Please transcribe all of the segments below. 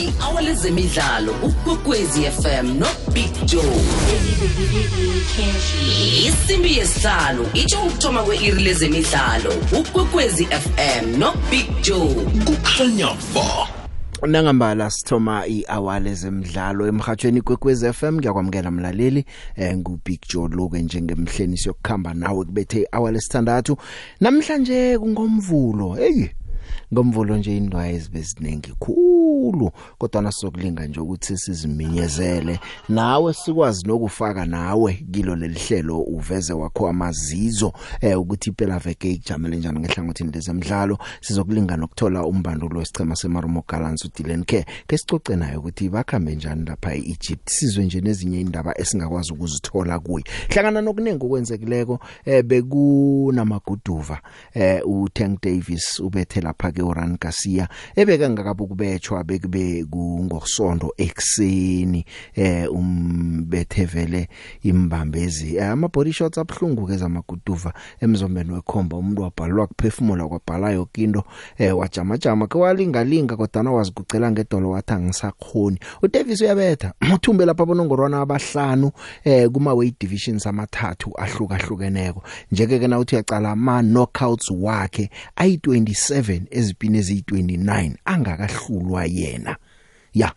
i-hour lezemidlalo ukwekwezi fm nobig joe. Isimbi yesihlanu itsho ukuthoma kwe-iri lezemidlalo ukwekwezi fm nobig joe. Kukhanya ba. Nangambala sithoma iawale zemidlalo emhathweni kwekwez FM ngiyakwamukela mlaleli eh ngu Big Joe lo ke njengemhleni siyokukhamba nawe kubethe awale sithandathu namhlanje kungomvulo hey ngomvulo nje indwaye ezibeziningi khulu kodwa nasokulinga nje ukuthi siziminyezele. Nawe sikwazi nokufaka nawe kilo lelihlelo uveze wakho amazizo eh ukuthi phela veke ijamele njani ngehlangothini lezemidlalo. Sizokulinga nokuthola umbandulo wesicema seMarumo Gallants uDylan Care ke sicoce naye ukuthi bakhambe njani lapha eEgypt. Sizwe nje nezinye indaba esingakwazi ukuzithola kuyi hlangana nokuningi okwenzekileko eh bekunamaguduva eh uTank Davis ubethe lapha ke uRan Garcia ebeka ngakabe kubetshwa bekube kungosonto ekseni eh umbethevele imbambezi. Eh, ama body shots abhlungu ke zamaguduva emzombeni wekhomba. Umuntu wabhalwa kuphefumula kwabhala yokinto eh wajama jama ke walingalinga kodwa wazi kucela ngedolo wathi angisakhoni uDavis uyabetha uthumbe lapha bonongorwana abahlanu eh kuma weight divisions amathathu ahlukahlukeneko. Njeke ke na uthi uyacala ama knockouts wakhe ayi27 ezipini eziyi29 angakahlulwa yena. Ya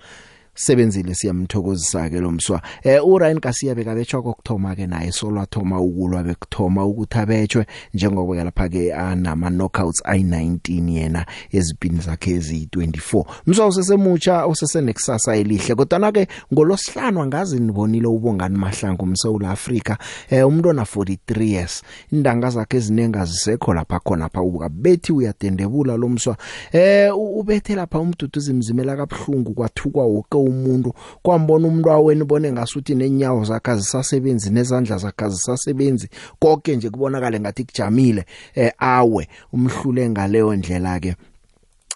sebenzile siyamthokozisa ke lo mswa. Eh uRyan Garcia bekabetshwa kokthoma ke naye solwathoma ukulwa bekthoma ukuthi abetshwe njengoba ke lapha ke anama knockouts ay19 yena ezipini zakhe ezi24 mswa usesemutsha usesenekusasa elihle kodwa ke ngolosihlanu angazi nibonile ubongani mahlangu umSouth Africa eh umuntu ona 43 years indanga zakhe ezinenga zisekho lapha khona pha ukabethi uyadendebula lo mswa. Eh u- ubethe lapha umduduzi mzimela kabhlungu kwathukwa wonke umuntu kwambona umuntu aweni bone ngasuthi nenyawo zakhe azisasebenzi nezandla zakhe azisasebenzi. Konke nje kubonakala ngathi kujamile eh awe umhlule ngaleyo ndlela ke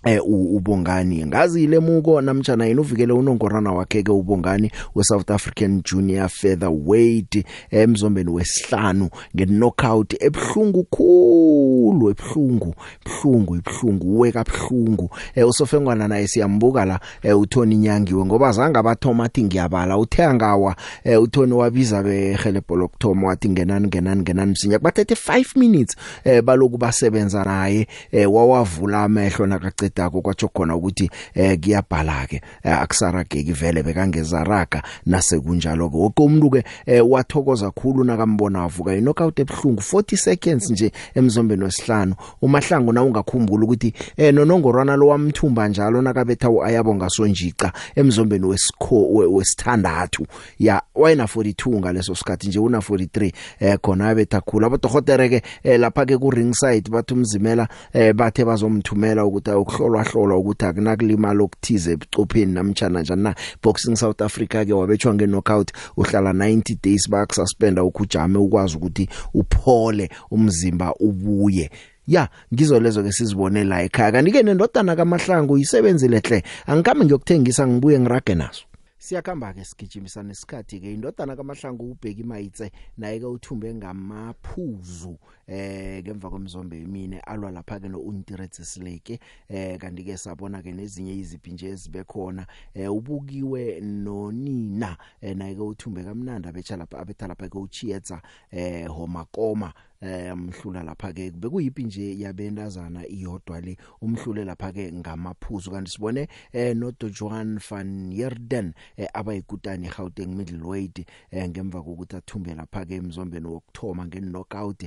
eh u- ubongani. Ngazi ilemuko namtjana yena uvikele unongorana wakhe ke ubongani we South African Junior Featherweight emzombeni wesihlanu ngeknockout ebhlungu khulu ebhlungu ebhlungu ebhlungu weka ebhlungu eh usofengwana naye siyambuka la eh uThoni Nyangiwe ngoba zanga bathoma athi ngiyabala uthe ngawa eh uThoni wabiza behelebho lokthoma wathi ngenani ngenani ngenani msinya. Bathethe 5 minutes eh baloku basebenza naye eh wawavula amehlo nakaqedako kwatsho khona ukuthi eh kuyabhala ke eh, akusarageki vele bekangeza raga nase kunjalo ke wonke umuntu ke eh, wathokoza khulu nakambona avuka inokhout ebhlungu 40 seconds nje emzombeni wesihlanu. Umahlangu na ungakhumbula ukuthi eh nonongorwana lo wamthumba njalo nakabetha uayabo ngasonjica emzombeni wesikho we- wesithandathu. Ya wayena 42 ngaleso sikhathi nje una 43 eh khona abetha khulu. Abadohotere ke eh, lapha ke ku ringside bathi umzimela eh bathe bazomthumela ukuthi ukuhlolwa hlolwa ukuthi akunakulimala okuthize ebucopheni namtjana njani na. Boxing South Africa ke wabetshwa nge knockout uhlala 90 days bakususpenda ukujame ukwazi ukuthi uphole umzimba ubuye. Ya ngizo lezo ke sizibone la ekhaya. Kanti ke nendodana kaMahlangu isebenzile hle. Angikhambi ngiyokuthengisa ngibuye ngirage naso. Siyakhamba ke sigijimisana isikhathi ke indodana kaMahlangu ubheki mayitse naye ke uthumbe ngamaphuzu eh ngemva kwemzombe yimine alwa lapha ke noUntiretsi Sileke eh kanti ke sabona ke nezinye iziphi nje ezibekhona. Eh ubukiwe nonina eh naye ke uthumbe kamnandi abecha lapha abetha lapha ke uchiyetsa eh homakoma eh umhlula lapha ke bekuyipi nje yabentazana iyodwa le umhlule lapha ke ngamaphuzu? Kanti sibone eh no Johan van Heerden eh, abayikutani eGauteng middleweight eh, ngemva kokuthi athumbe lapha ke emzombeni wokthoma ngenknockout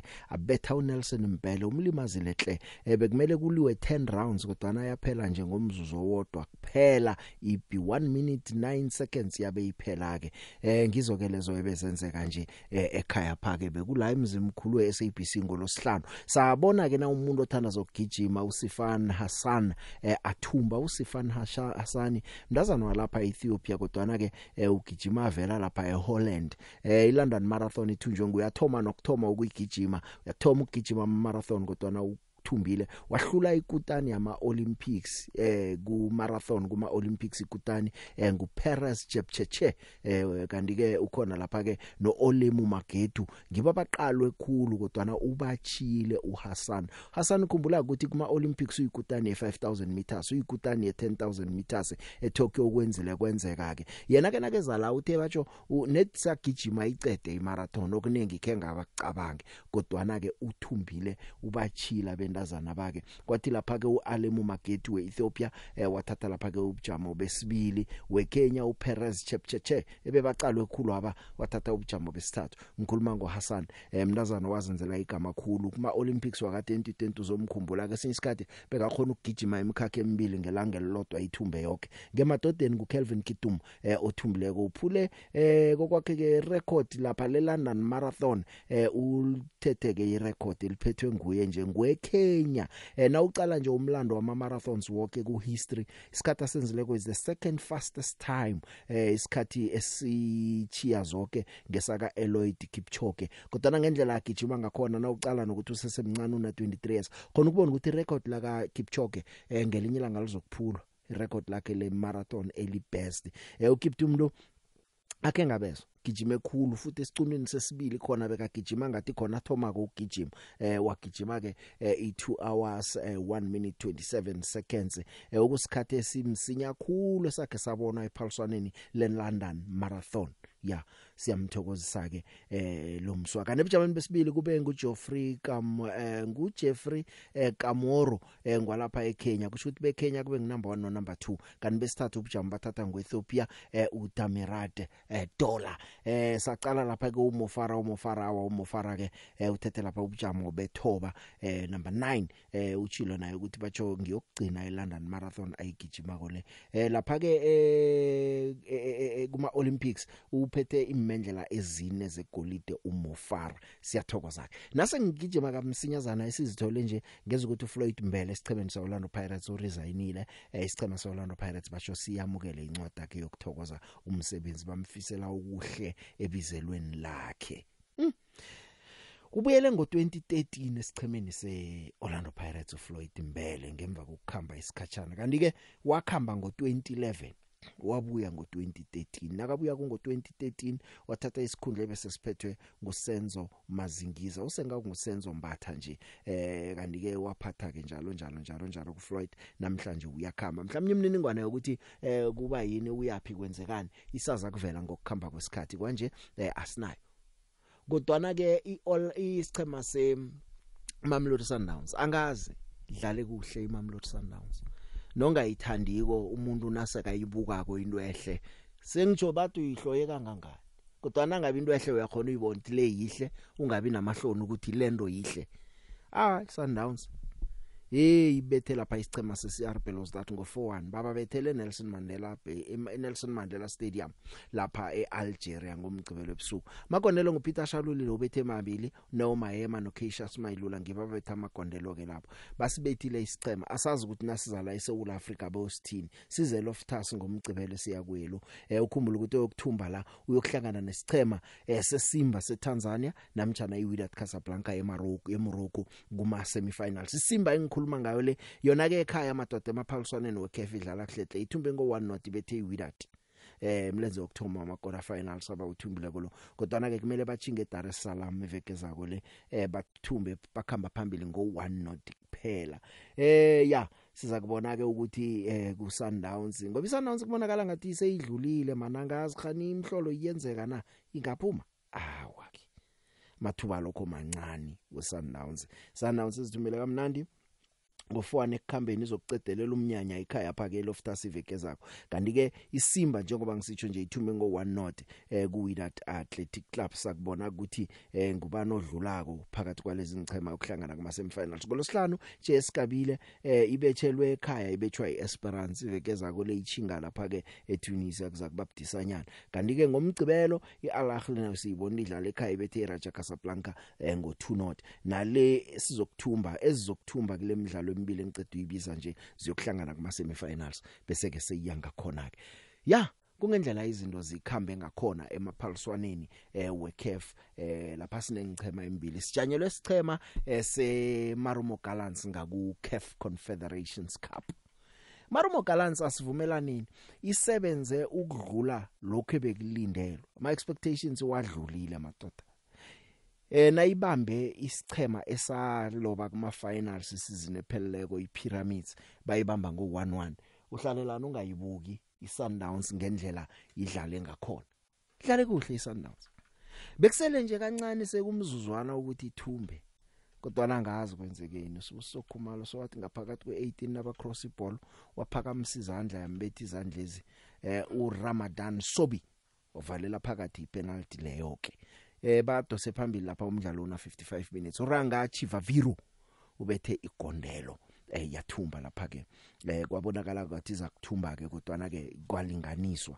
abetha uNelson Mbele umlimazile hle eh, bekumele kuliwe 10 rounds kodwa yaphela nje ngomzuzu owodwa kuphela. Ibi 1 minute 9 seconds yabe iphela ke. Eh ngizoke lezo ebezenzeka nje eh, ekhaya phake bekula emzimkhulu weSABC ngolosihlanu. Sabona ke na umuntu othanda zokugijima uSifan Hassan eh, athumba. uSifan Hasha- Hassani mntazana walapha eEthiopia kodwa ke eh, ugijima vela lapha eHolland. Eh iLondon Marathon ithunjwe nguyathoma nokthoma ukuyigijima. Uyathoma ukugijima marathon kodwa ukuthumbile wahlula ikutani yama Olympics eh ku marathon kuma Olympics ikutani eh ngu Perez Jepcheche eh kanti ke ukhona lapha ke no Olemu Magedu. Ngiba baqalwe khulu kodwa ubachile uHassan Hassan ukhumbula ukuthi kuma Olympics uyikutani ye5000 meters uyikutani ye10000 meters eTokyo ukwenzile kwenzeka ke yena ke nakeza la uthe batsho net sagijima icede imarathon okuningi ke ngabacabange kodwa ke uthumbile ubachila bendazana bake kwathi lapha ke uAlemu Magedu weEthiopia eh, wathatha lapha ke ubujamo besibili weKenya uPerez Chepcheche ebebaqalwe khulu aba wathatha ubujamo besithathu. Ngikhuluma ngoHassan eh, mntazana wazenzela igama khulu kuma Olympics waka 2020 uzomkhumbula ke sinye isikhathi bekakhona ukugijima imikhakha emibili ngelanga elilodwa ithumbe yonke ngemadodeni kuKelvin Kitum eh, othumbileko uphule eh kokwakhe ke record lapha le London Marathon eh uthetheke irecord eliphethwe nguye nje ngweKenya eh nawucala nje umlando wama marathons wonke ku history isikhathi asenzileko is the second fastest time eh isikhathi esichiya zonke ngesaka Eloyd Kipchoge. Kodwa ngendlela agijima ngakhona nawucala nokuthi usesemncane una 23 years khona ukubona ukuthi record la ka Kipchoge eh ngelinye ilanga lizokuphulwa irecord lakhe le marathon eli best eh uKiptum lo akhe ngabezwa gijime khulu futhi esicunini sesibili khona bekagijima ngathi khona thoma ukugijima. Eh wagijima ke eh, i2 hours eh, 1 minute 27 seconds eh, ukusikhathe esimsinya khulu esakhe sabona ephaliswaneni le London Marathon. Ya siyamthokozisa ke eh lo mswaka nebujameni besibili kube nguJoffrey Kam eh nguJeffrey eh Kamoro eh ngwalapha eKenya. Kusho ukuthi beKenya kube nginumber 1 no number 2 kanti besithathu ubujamo bathatha ngoEthiopia eh uDamirat eh Dollar eh saqala lapha ke uMofara uMofara awa uMofara ke eh uthethe lapha ubujamo bethoba eh number 9 eh uchilo naye ukuthi batsho ngiyokugcina eLondon Marathon ayigijima kole eh lapha ke eh kuma Olympics uphethe imendlela ezine zegolide uMofara. Siyathokoza nase ngigijima kamsinyazana esizithole nje ngeza ukuthi uFloyd Mbele sichebeni saOrlando Pirates uResignile eh isichema saOrlando Pirates basho siyamukele incwadi yakhe yokuthokoza umsebenzi bamfisela ukuhle ebizelweni lakhe. Hmm. Ubuyele ngo2013 esichemeni seOrlando Pirates uFloyd Mbele ngemva kokukhamba isikhatshana. Kanti ke wakhamba ngo2011 wabuya ngo2013 nakabuya ku ngo2013 wathatha isikhundla bese siphethwe ngusenzo mazingiza. Usenga ngusenzo mbatha nje eh kanti ke waphatha ke njalo njalo njalo njalo ku Floyd namhlanje uyakhamba. Mhlawumnye imniningwane yokuthi eh kuba yini uyapi kwenzekani isaza kuvela ngokukhamba kwesikhathi kwanje eh asinayo. Kodwana ke isichema se Mamelodi Sundowns angazi dlale kuhle iMamelodi Sundowns. Nongayithandiko umuntu nasakayibukako into ehle. Sengijo bathi uyihloye kangangani? Kodwa nangabe into ehle uyakhona uyibona ukuthi le yihle ungabi namahloni ukuthi lento yihle. Ah Sundowns. Hey ibethe lapha isichema seCR Belouizdad ngo4-1 baba bethele Nelson Mandela eNelson Mandela Stadium lapha eAlgeria ngomgcibelo ebusuku. Makondelo nguPeter Shalulile ubethe mabili noMahema noKeisha Smailula ngibabetha amagondelo ke lapho basibethile isichema asazi ukuthi nasizala eSouth Africa bosithini. Size Loftus ngomgcibelo siya kuyelo eh ukhumbula ukuthi ukuthumba la uyokuhlangana nesichema eh sesimba seTanzania namtjana iWydad Casablanca eMorocco eMorocco kuma semifinals isimba engikhuluma ngayo le yona ke ekhaya amadoda emaphaliswaneni weCAF idlala kuhlehle ithumbe ngo1 not bethe iWydad eh mlenze okthoma ama quarter finals aba uthumbile kolo kodwa na ke kumele bachinge Dar es Salaam eveke zako le eh bathumbe bakhamba phambili ngo1 not kuphela. Eh ya siza kubona ke ukuthi eh ku Sundowns ngoba iSundowns kubonakala ngathi seyidlulile manangazi khani imhlolo iyenzeka na? Ingaphuma. Awa ke mathuba lokho mancane weSundowns. Sundowns izithumele kamnandi. Ngofwane ekukhambeni izokucedelela umnyanya ekhaya phake Loftus iveke zakho. Kanti ke isimba njengoba ngisitsho nje ithume ngo1 not eh ku Wydad Athletic Club sakubona ukuthi eh ngubani odlulako phakathi kwalezi ngichema ukuhlangana kuma semifinals ngolosihlanu nje esigabile eh ibethelwe ekhaya ibetshwa iEsperance iveke zakho le ichinga lapha ke eTunisia kuzakubabdisanyana kanti ke ngomgcibelo iAl Ahly siyibona idlala ekhaya ibethe iRaja Casablanca eh ngo2 not. Nale sizokuthumba ezizokuthumba kule midlalo emibili engicede uyibiza nje ziyokuhlangana kuma semifinals bese ke seyiyanga khona ke ya kungendlela izinto zikhambe ngakhona emaphaliswaneni eh weCAF eh lapha sinengichema embili. Sijanyelwe sichema eh, se Marumo Gallants ngaku CAF Confederations Cup. Marumo Gallants asivumelanini isebenze ukudlula lokho ebekulindelwa ama expectations wadlulile madoda. Eh nayibambe isichema esaloba kuma finals season epheleleko iPyramids bayibamba ngo 1-1 uhlalelana ungayibuki iSundowns ngendlela idlale ngakhona. Idlale kuhle iSundowns. Bekusele nje kancane sekumzuzwana ukuthi ithumbe kodwa nangazi kwenzekeni. Sokukhumalo sowathi ngaphakathi kwe18 naba cross iball waphakamisa izandla yambethi izandla lezi eh uRamadan Sobi ovalela phakathi ipenalty leyo ke eh badose phambili lapha umdlalo una 55 minutes. Uranga Chivaviru ubethe igondelo. Eh yathumba lapha ke eh kwabonakala ukuthi iza kuthumba ke kodwa na ke kwalinganiswa.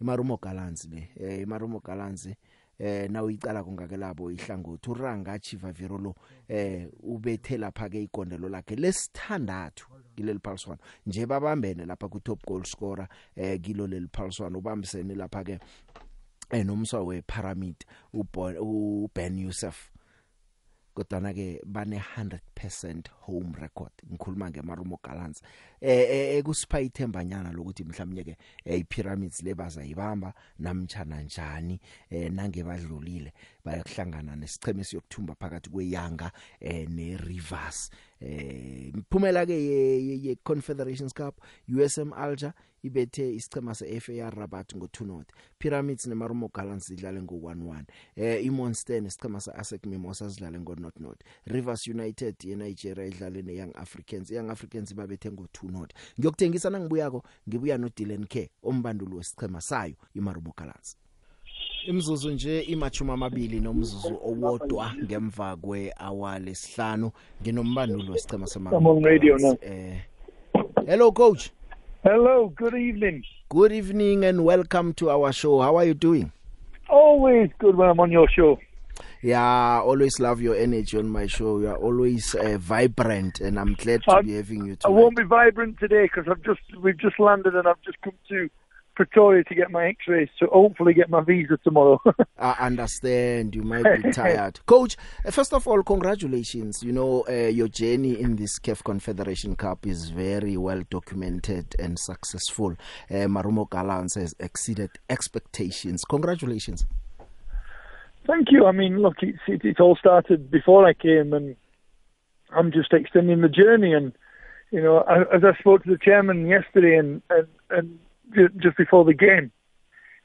Imarumo gallants le eh imarumo gallants eh na uyicala kungakelabo ihlangothi uranga Chivaviro lo eh ubethe lapha ke igondelo lakhe lesithandathu kileli Pulse 1 nje babambene lapha ku top goal scorer eh kilo leli Pulse 1 ubambisene lapha ke enomswa we pyramid uBen Yusuf kodwa ke bane 100% home record ngikhuluma ngemarumo gallants eh ekusipha ithembanyana lokuthi mhlawumnye ke ipyramids lebaza yibamba namtjana njani eh nange badlulile. Bayakuhlangana nesicheme siyokuthumba phakathi kweyanga eh neRivers. Eh imphumela ke ye Confederations Cup USM Alger ibethe isichema seFAR Rabat ngo2 not Pyramids neMarumo Gallants idlale ngo11 eh iMonster nesichema seASEC Mimosa sidlale ngo0 not Rivers United yeNigeria idlale neYoung Africans. Young Africans babethe ngo2 not ngiyokuthengisa nangibuyako ngibuya noDylan Care ombanduli wesichema sayo iMarumo Gallants. Imzuzu nje imachuma amabili nomzuzu owodwa ngemva kwehour lesihlanu. Nginombandulo radio now. eh hello coach. Hello, good evening. good evening and welcome to our show. How are you doing? Always good when I'm on your show. yeah always love your energy on my show. You are always uh, vibrant and i'm glad to I- be having you I tonight. won't be vibrant today because I've just we've just landed and I've just come to Pretoria to get my X-rays to hopefully get my visa tomorrow. I understand you might be tired. Coach, uh, first of all, congratulations. You know, uh, your journey in this CAF Confederation Cup is very well documented and successful. Uh, Marumo Gallants has exceeded expectations. Congratulations. Thank you. I mean, look, it's it, it all started before I came, and I'm just extending the journey. And you know, I, as I spoke to the chairman yesterday, and and, and just before the game,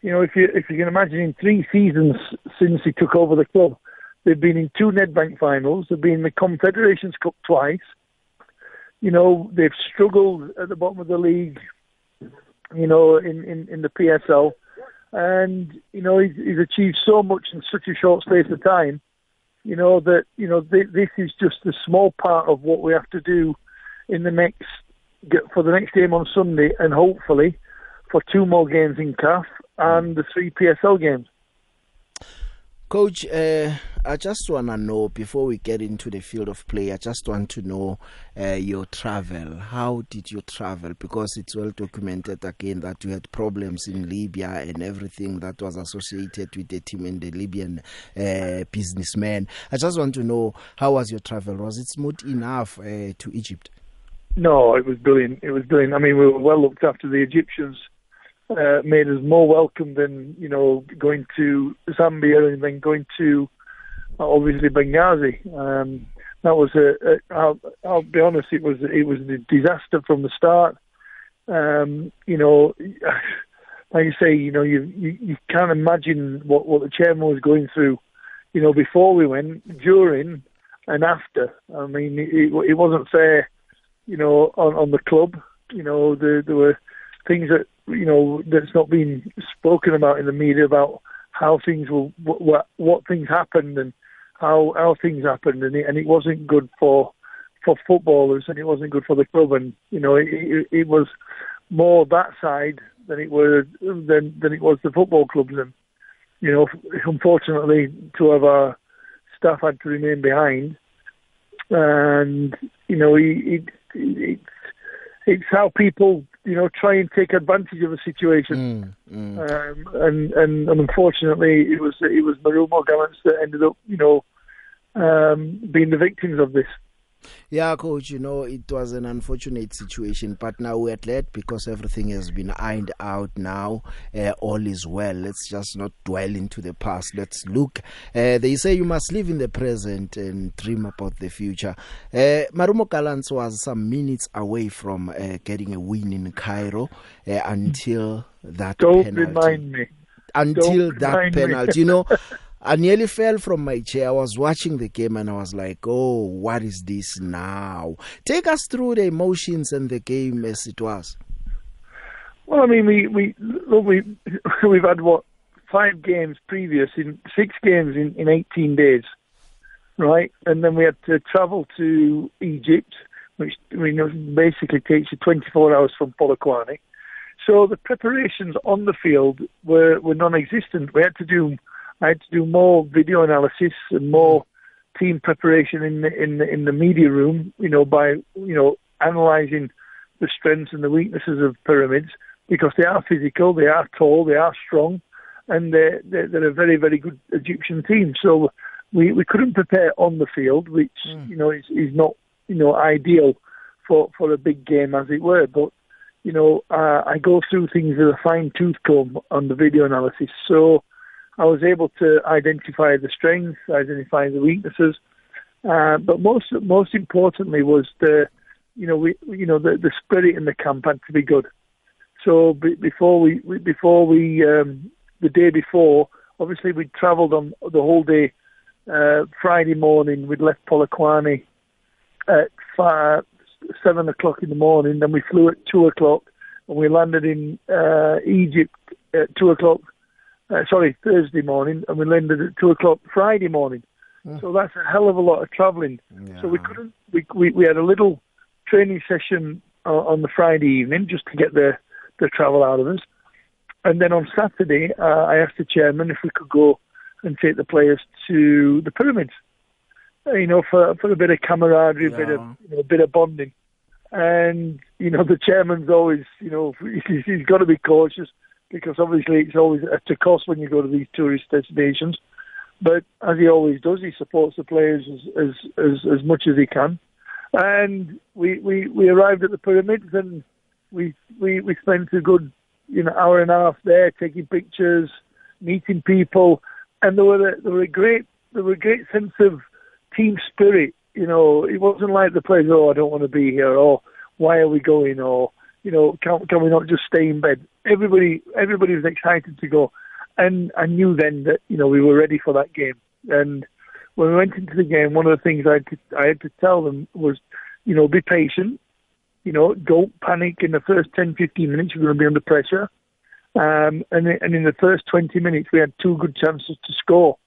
you know, if you if you can imagine, in three seasons since he took over the club, they've been in two Nedbank finals. They've been in the Confederations Cup twice. You know, they've struggled at the bottom of the league. You know, in in, in the PSL and you know he's, he's achieved so much in such a short space of time. You know that you know th- this is just a small part of what we have to do in the next for the next game on Sunday, and hopefully for two more games in CAF and the three PSL games. Coach, uh, I just want to know before we get into the field of play, I just want to know uh, your travel. How did you travel? Because it's well documented again that you had problems in Libya and everything that was associated with the team and the Libyan uh, businessmen. I just want to know how was your travel? Was it smooth enough uh, to Egypt? No, it was brilliant. It was brilliant. I mean, we were well looked after. The Egyptians uh, made us more welcome than you know going to Zambia and then going to uh, obviously Benghazi. Um, that was a, a I'll, I'll be honest, it was it was a disaster from the start. Um, you know, like you say, you know, you, you you can't imagine what what the chairman was going through. You know, before we went, during, and after. I mean, it, it wasn't fair you know, on, on the club. You know, there, there were things that, you know, that's not been spoken about in the media about how things will, what, what, things happened and how, how things happened. And it, and it wasn't good for, for footballers and it wasn't good for the club. And, you know, it, it, it was more that side than it was, than, than it was the football clubs. And, you know, unfortunately, two of our staff had to remain behind and you know, it, it, it's it's how people you know, try and take advantage of a situation. Mm, mm. Um, and, and and unfortunately, it was it was Marumo Gallants that ended up, you know, um, being the victims of this. Yeah, coach, you know, it was an unfortunate situation, but now we're glad because everything has been ironed out now. Uh, all is well. Let's just not dwell into the past. Let's look. Uh, they say you must live in the present and dream about the future. Uh, Marumo Gallants was some minutes away from uh, getting a win in Cairo uh, until that Don't penalty. remind me. until Don't that penalty. You know, I nearly fell from my chair. I was watching the game and I was like, "Oh, what is this now?" Take us through the emotions and the game as it was. Well, I mean, we we look, we we've had what five games previous in six games in in eighteen days, right? And then we had to travel to Egypt, which I mean basically takes you twenty four hours from Polokwane. So the preparations on the field were were non-existent. We had to do I had to do more video analysis and more team preparation in the in the, in the media room. You know, by you know analysing the strengths and the weaknesses of pyramids because they are physical, they are tall, they are strong, and they're, they're, they're a very, very good Egyptian team. So we, we couldn't prepare on the field, which, Mm. you know, is, is not, you know, ideal for, for a big game, as it were. But, you know, uh, I go through things with a fine tooth comb on the video analysis. So I was able to identify the strengths, identify the weaknesses, uh, but most most importantly was the, you know, we you know the the spirit in the camp had to be good. So be, before we, we before we um, the day before, obviously we travelled on the whole day. Uh, Friday morning, we'd left Polokwane at five, seven o'clock in the morning. Then we flew at two o'clock, and we landed in uh, Egypt at two o'clock. Uh, sorry, Thursday morning, and we landed at two o'clock Friday morning. Mm. So that's a hell of a lot of travelling. So we couldn't. We, we we had a little training session uh, on the Friday evening just to get the the travel out of us, and then on Saturday uh, I asked the chairman if we could go and take the players to the pyramids. You know, for for a bit of camaraderie, a bit of Yeah. you know, a bit of bonding, and you know the chairman's always you know he's, he's got to be cautious because obviously it's always at a cost when you go to these tourist destinations. But as he always does, he supports the players as as as, as much as he can. And we, we, we arrived at the pyramids and we we we spent a good you know hour and a half there taking pictures, meeting people, and there were a, there were a great there were a great sense of team spirit. You know, it wasn't like the players, oh, I don't want to be here, or why are we going, or you know, can can we not just stay in bed? Everybody everybody was excited to go, and I knew then that you know we were ready for that game. And when we went into the game, one of the things I had to, I had to tell them was, you know, be patient. You know, don't panic in the first 10, 15 minutes. You're going to be under pressure. Um, and, and in the first 20 minutes, we had two good chances to score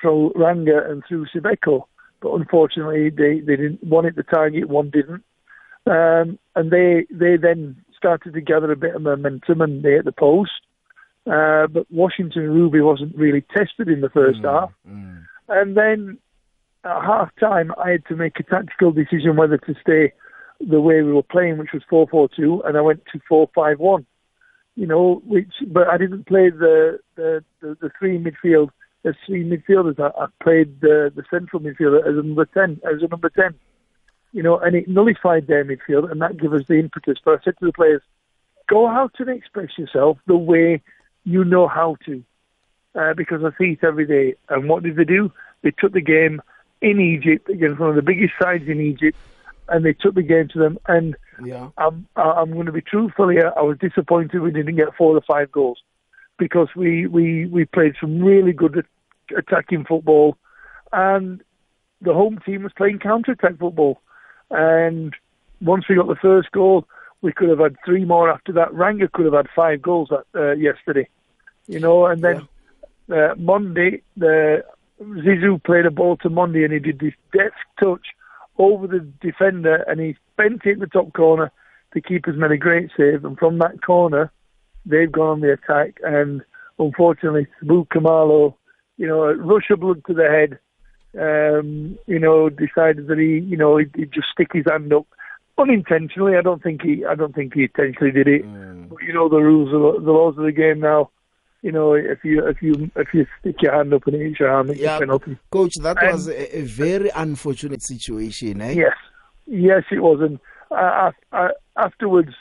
through Ranga and through Sibeko. But unfortunately, they, they didn't. One hit the target, one didn't. Um, and they they then started to gather a bit of momentum and they hit the post. Uh, but Washington Ruby wasn't really tested in the first half. Mm. And then at half time, I had to make a tactical decision whether to stay the way we were playing, which was 4 4 2, and I went to 4 5 1. You know, which, but I didn't play the, the, the, the three midfield as three midfielders. I, I played the, the central midfielder as a number 10, as a number 10. You know, and it nullified their midfield, and that gave us the impetus. But I said to the players, go out and express yourself the way you know how to uh, because I see it every day. And what did they do? They took the game in Egypt against one of the biggest sides in Egypt, and they took the game to them. And Yeah. I'm I'm going to be truthful here. I was disappointed we didn't get four or five goals because we we we played some really good at- attacking football, and the home team was playing counter attack football. And once we got the first goal, we could have had three more after that. Ranga could have had five goals that, uh, yesterday, you know. And then uh, Monday, the Zizou played a ball to Monday, and he did this deft touch over the defender, and he bent it in the top corner. The keeper's made a great save, and from that corner, they've gone on the attack. And unfortunately, Sabu Kamalo, you know, a rush of blood to the head, um, you know, decided that he, you know, he'd, he'd just stick his hand up. unintentionally. I don't think he I don't think he intentionally did it. Mm. But you know the rules, of, the laws of the game now. You know, if you if you if you stick your hand up and hit your arm, it's yeah, a penalty. Coach, that and, was a, a, very unfortunate situation, eh? Yes, yes, it was. And I, I, afterwards,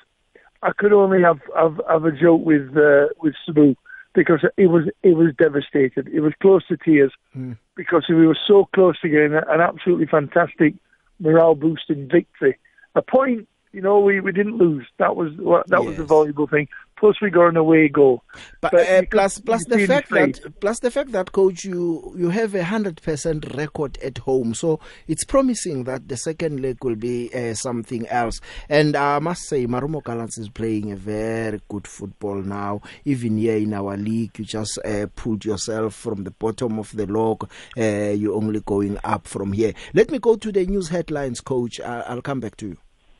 I could only have have, have a joke with uh, with Sabu because it was it was devastated. It was close to tears mm. because we were so close to getting an absolutely fantastic morale boosting victory. A point you know, we, we didn't lose. That was that yes. was the valuable thing. Plus, we got an away goal. But, but uh, plus plus the fact that plus the fact that coach, you you have a hundred percent record at home, so it's promising that the second leg will be uh, something else. And I must say, Marumo Gallants is playing a very good football now. Even here in our league, you just uh, pulled yourself from the bottom of the log. Uh, you're only going up from here. Let me go to the news headlines, coach. I'll come back to you.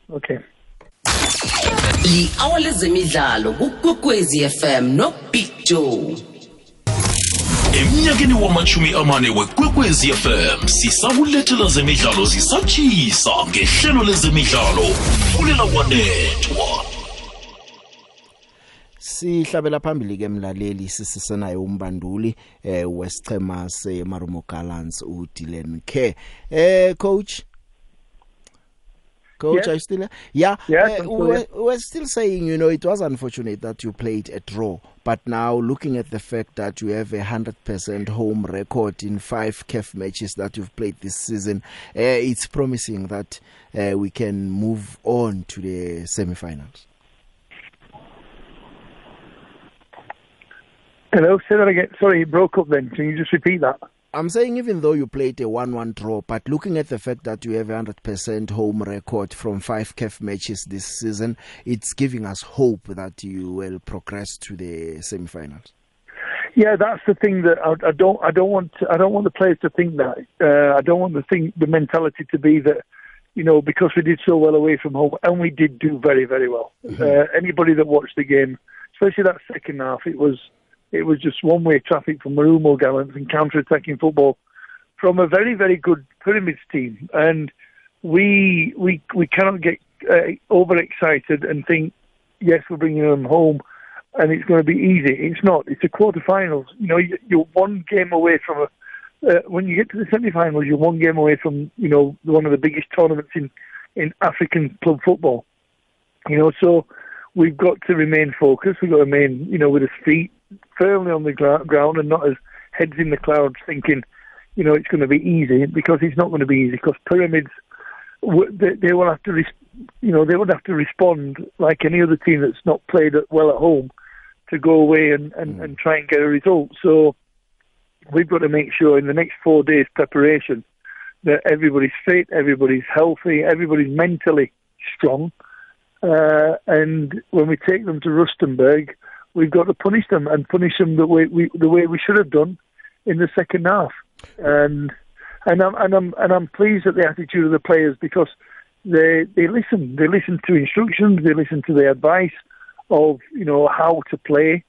Okay. Li-hour lezemidlalo kukwekwezi fm nobig joe. Emnyakeni wamachumi amane wekwekwezi fm sisakulethela zemidlalo zisatshisa ngehlelo lezemidlalo fulela kwanethwa sihlabela phambili ke mlaleli sisisenaye umbanduli eh wesichema seMarumo Gallants uDylan K eh coach Coach, yes. are you still there? Yeah. Yes, uh, we're, we're still saying, you know, it was unfortunate that you played a draw. But now looking at the fact that you have a 100% home record in five CAF matches that you've played this season, uh, it's promising that uh, we can move on to the semi-finals. Hello, say that again. Sorry, it broke up then. Can you just repeat that? I'm saying even though you played a 1-1 draw, but looking at the fact that you have a 100% home record from five CAF matches this season, it's giving us hope that you will progress to the semi-finals. Yeah, that's the thing that I, I don't. I don't want. To, I don't want the players to think that. Uh, I don't want the thing, the mentality to be that, you know, because we did so well away from home, and we did do very, very well. Mm-hmm. Uh, anybody that watched the game, especially that second half, it was it was just one way traffic from Marumo Gallants and counter attacking football from a very, very good Pyramids team. And we we we cannot get uh, overexcited and think, yes, we're bringing them home and it's going to be easy. It's not. It's a quarterfinals. You know, you're one game away from a. Uh, when you get to the semi-finals, you're one game away from you know one of the biggest tournaments in in African club football. You know, so we've got to remain focused. We've got to remain, you know, with our feet firmly on the ground and not as heads in the clouds thinking, you know, it's going to be easy because it's not going to be easy because pyramids, they, they will have to, you know, they would have to respond like any other team that's not played well at home to go away and, and, mm. and try and get a result. So we've got to make sure in the next four days preparation that everybody's fit, everybody's healthy, everybody's mentally strong. Uh, and when we take them to Rustenburg, we've got to punish them and punish them the way we the way we should have done in the second half. And and I'm and I'm and I'm pleased at the attitude of the players because they they listen. They listen to instructions. They listen to the advice of you know how to play,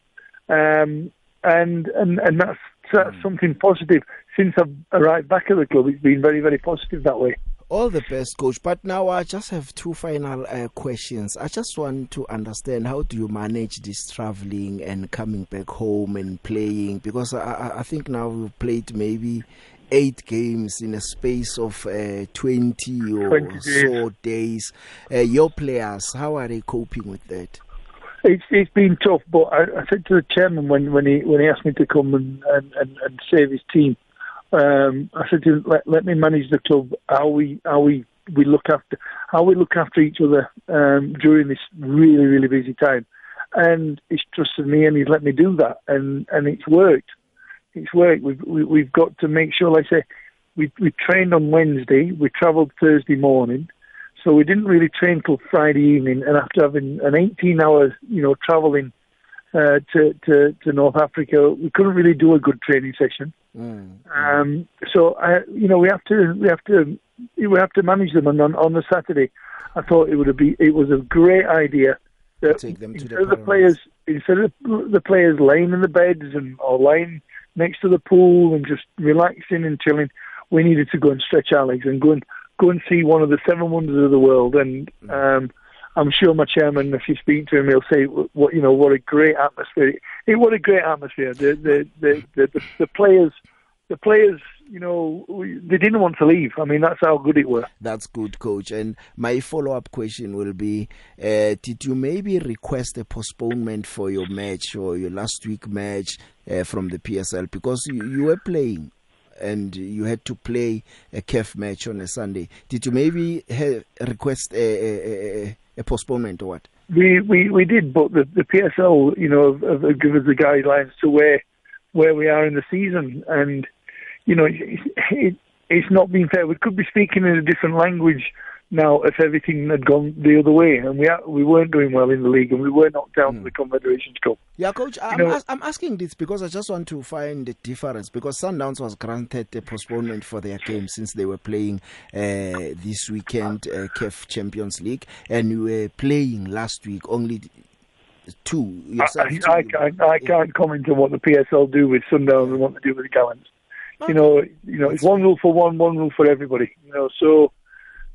um, and and and that's that's mm. something positive. Since I've arrived back at the club, it's been very very positive that way. All the best, coach. But now I just have two final uh, questions. I just want to understand how do you manage this traveling and coming back home and playing? Because I, I think now we've played maybe eight games in a space of uh, 20 or 20 days. so days. Uh, your players, how are they coping with that? It's it's been tough, but I, I said to the chairman when, when he when he asked me to come and, and, and, and save his team, um, I said to him, let, let me manage the club how we how we, we look after how we look after each other um, during this really really busy time, and he's trusted me and he's let me do that, and and it's worked. It's worked. We've we, have we have got to make sure. Like I say, we we trained on Wednesday. We travelled Thursday morning, so we didn't really train till Friday evening. And after having an 18 hours, you know, travelling uh, to, to to North Africa, we couldn't really do a good training session. Mm. Um, so I, you know, we have to we have to we have to manage them. And on on the Saturday, I thought it would be it was a great idea that Take them to instead the, of the players instead of the players laying in the beds and or lying next to the pool and just relaxing and chilling, we needed to go and stretch our legs and go and go and see one of the seven wonders of the world. And um, I'm sure my chairman, if you speak to him, he'll say, "What you know, what a great atmosphere! It, what a great atmosphere! The the the the, the, players." The players, you know, they didn't want to leave. I mean, that's how good it was. That's good, coach. And my follow-up question will be: uh, Did you maybe request a postponement for your match or your last week match uh, from the PSL because you, you were playing? and you had to play a CAF match on a Sunday. Did you maybe ha- request a, a, a, a postponement or what? We we, we did, but the, the PSL, you know, have, have given us the guidelines to where where we are in the season, and you know, it, it, it's not been fair. We could be speaking in a different language now if everything had gone the other way, and we are, we weren't doing well in the league, and we were knocked down mm. to the Confederations Cup. Yeah, coach, I'm, you know, as, I'm asking this because I just want to find the difference because Sundowns was granted a postponement for their game since they were playing uh, this weekend uh, CAF Champions League, and you were playing last week only two. I, two. I, can't, I can't comment on what the PSL do with Sundowns and what they do with the Gallants. You know, you know, it's one rule for one, one rule for everybody. You know, so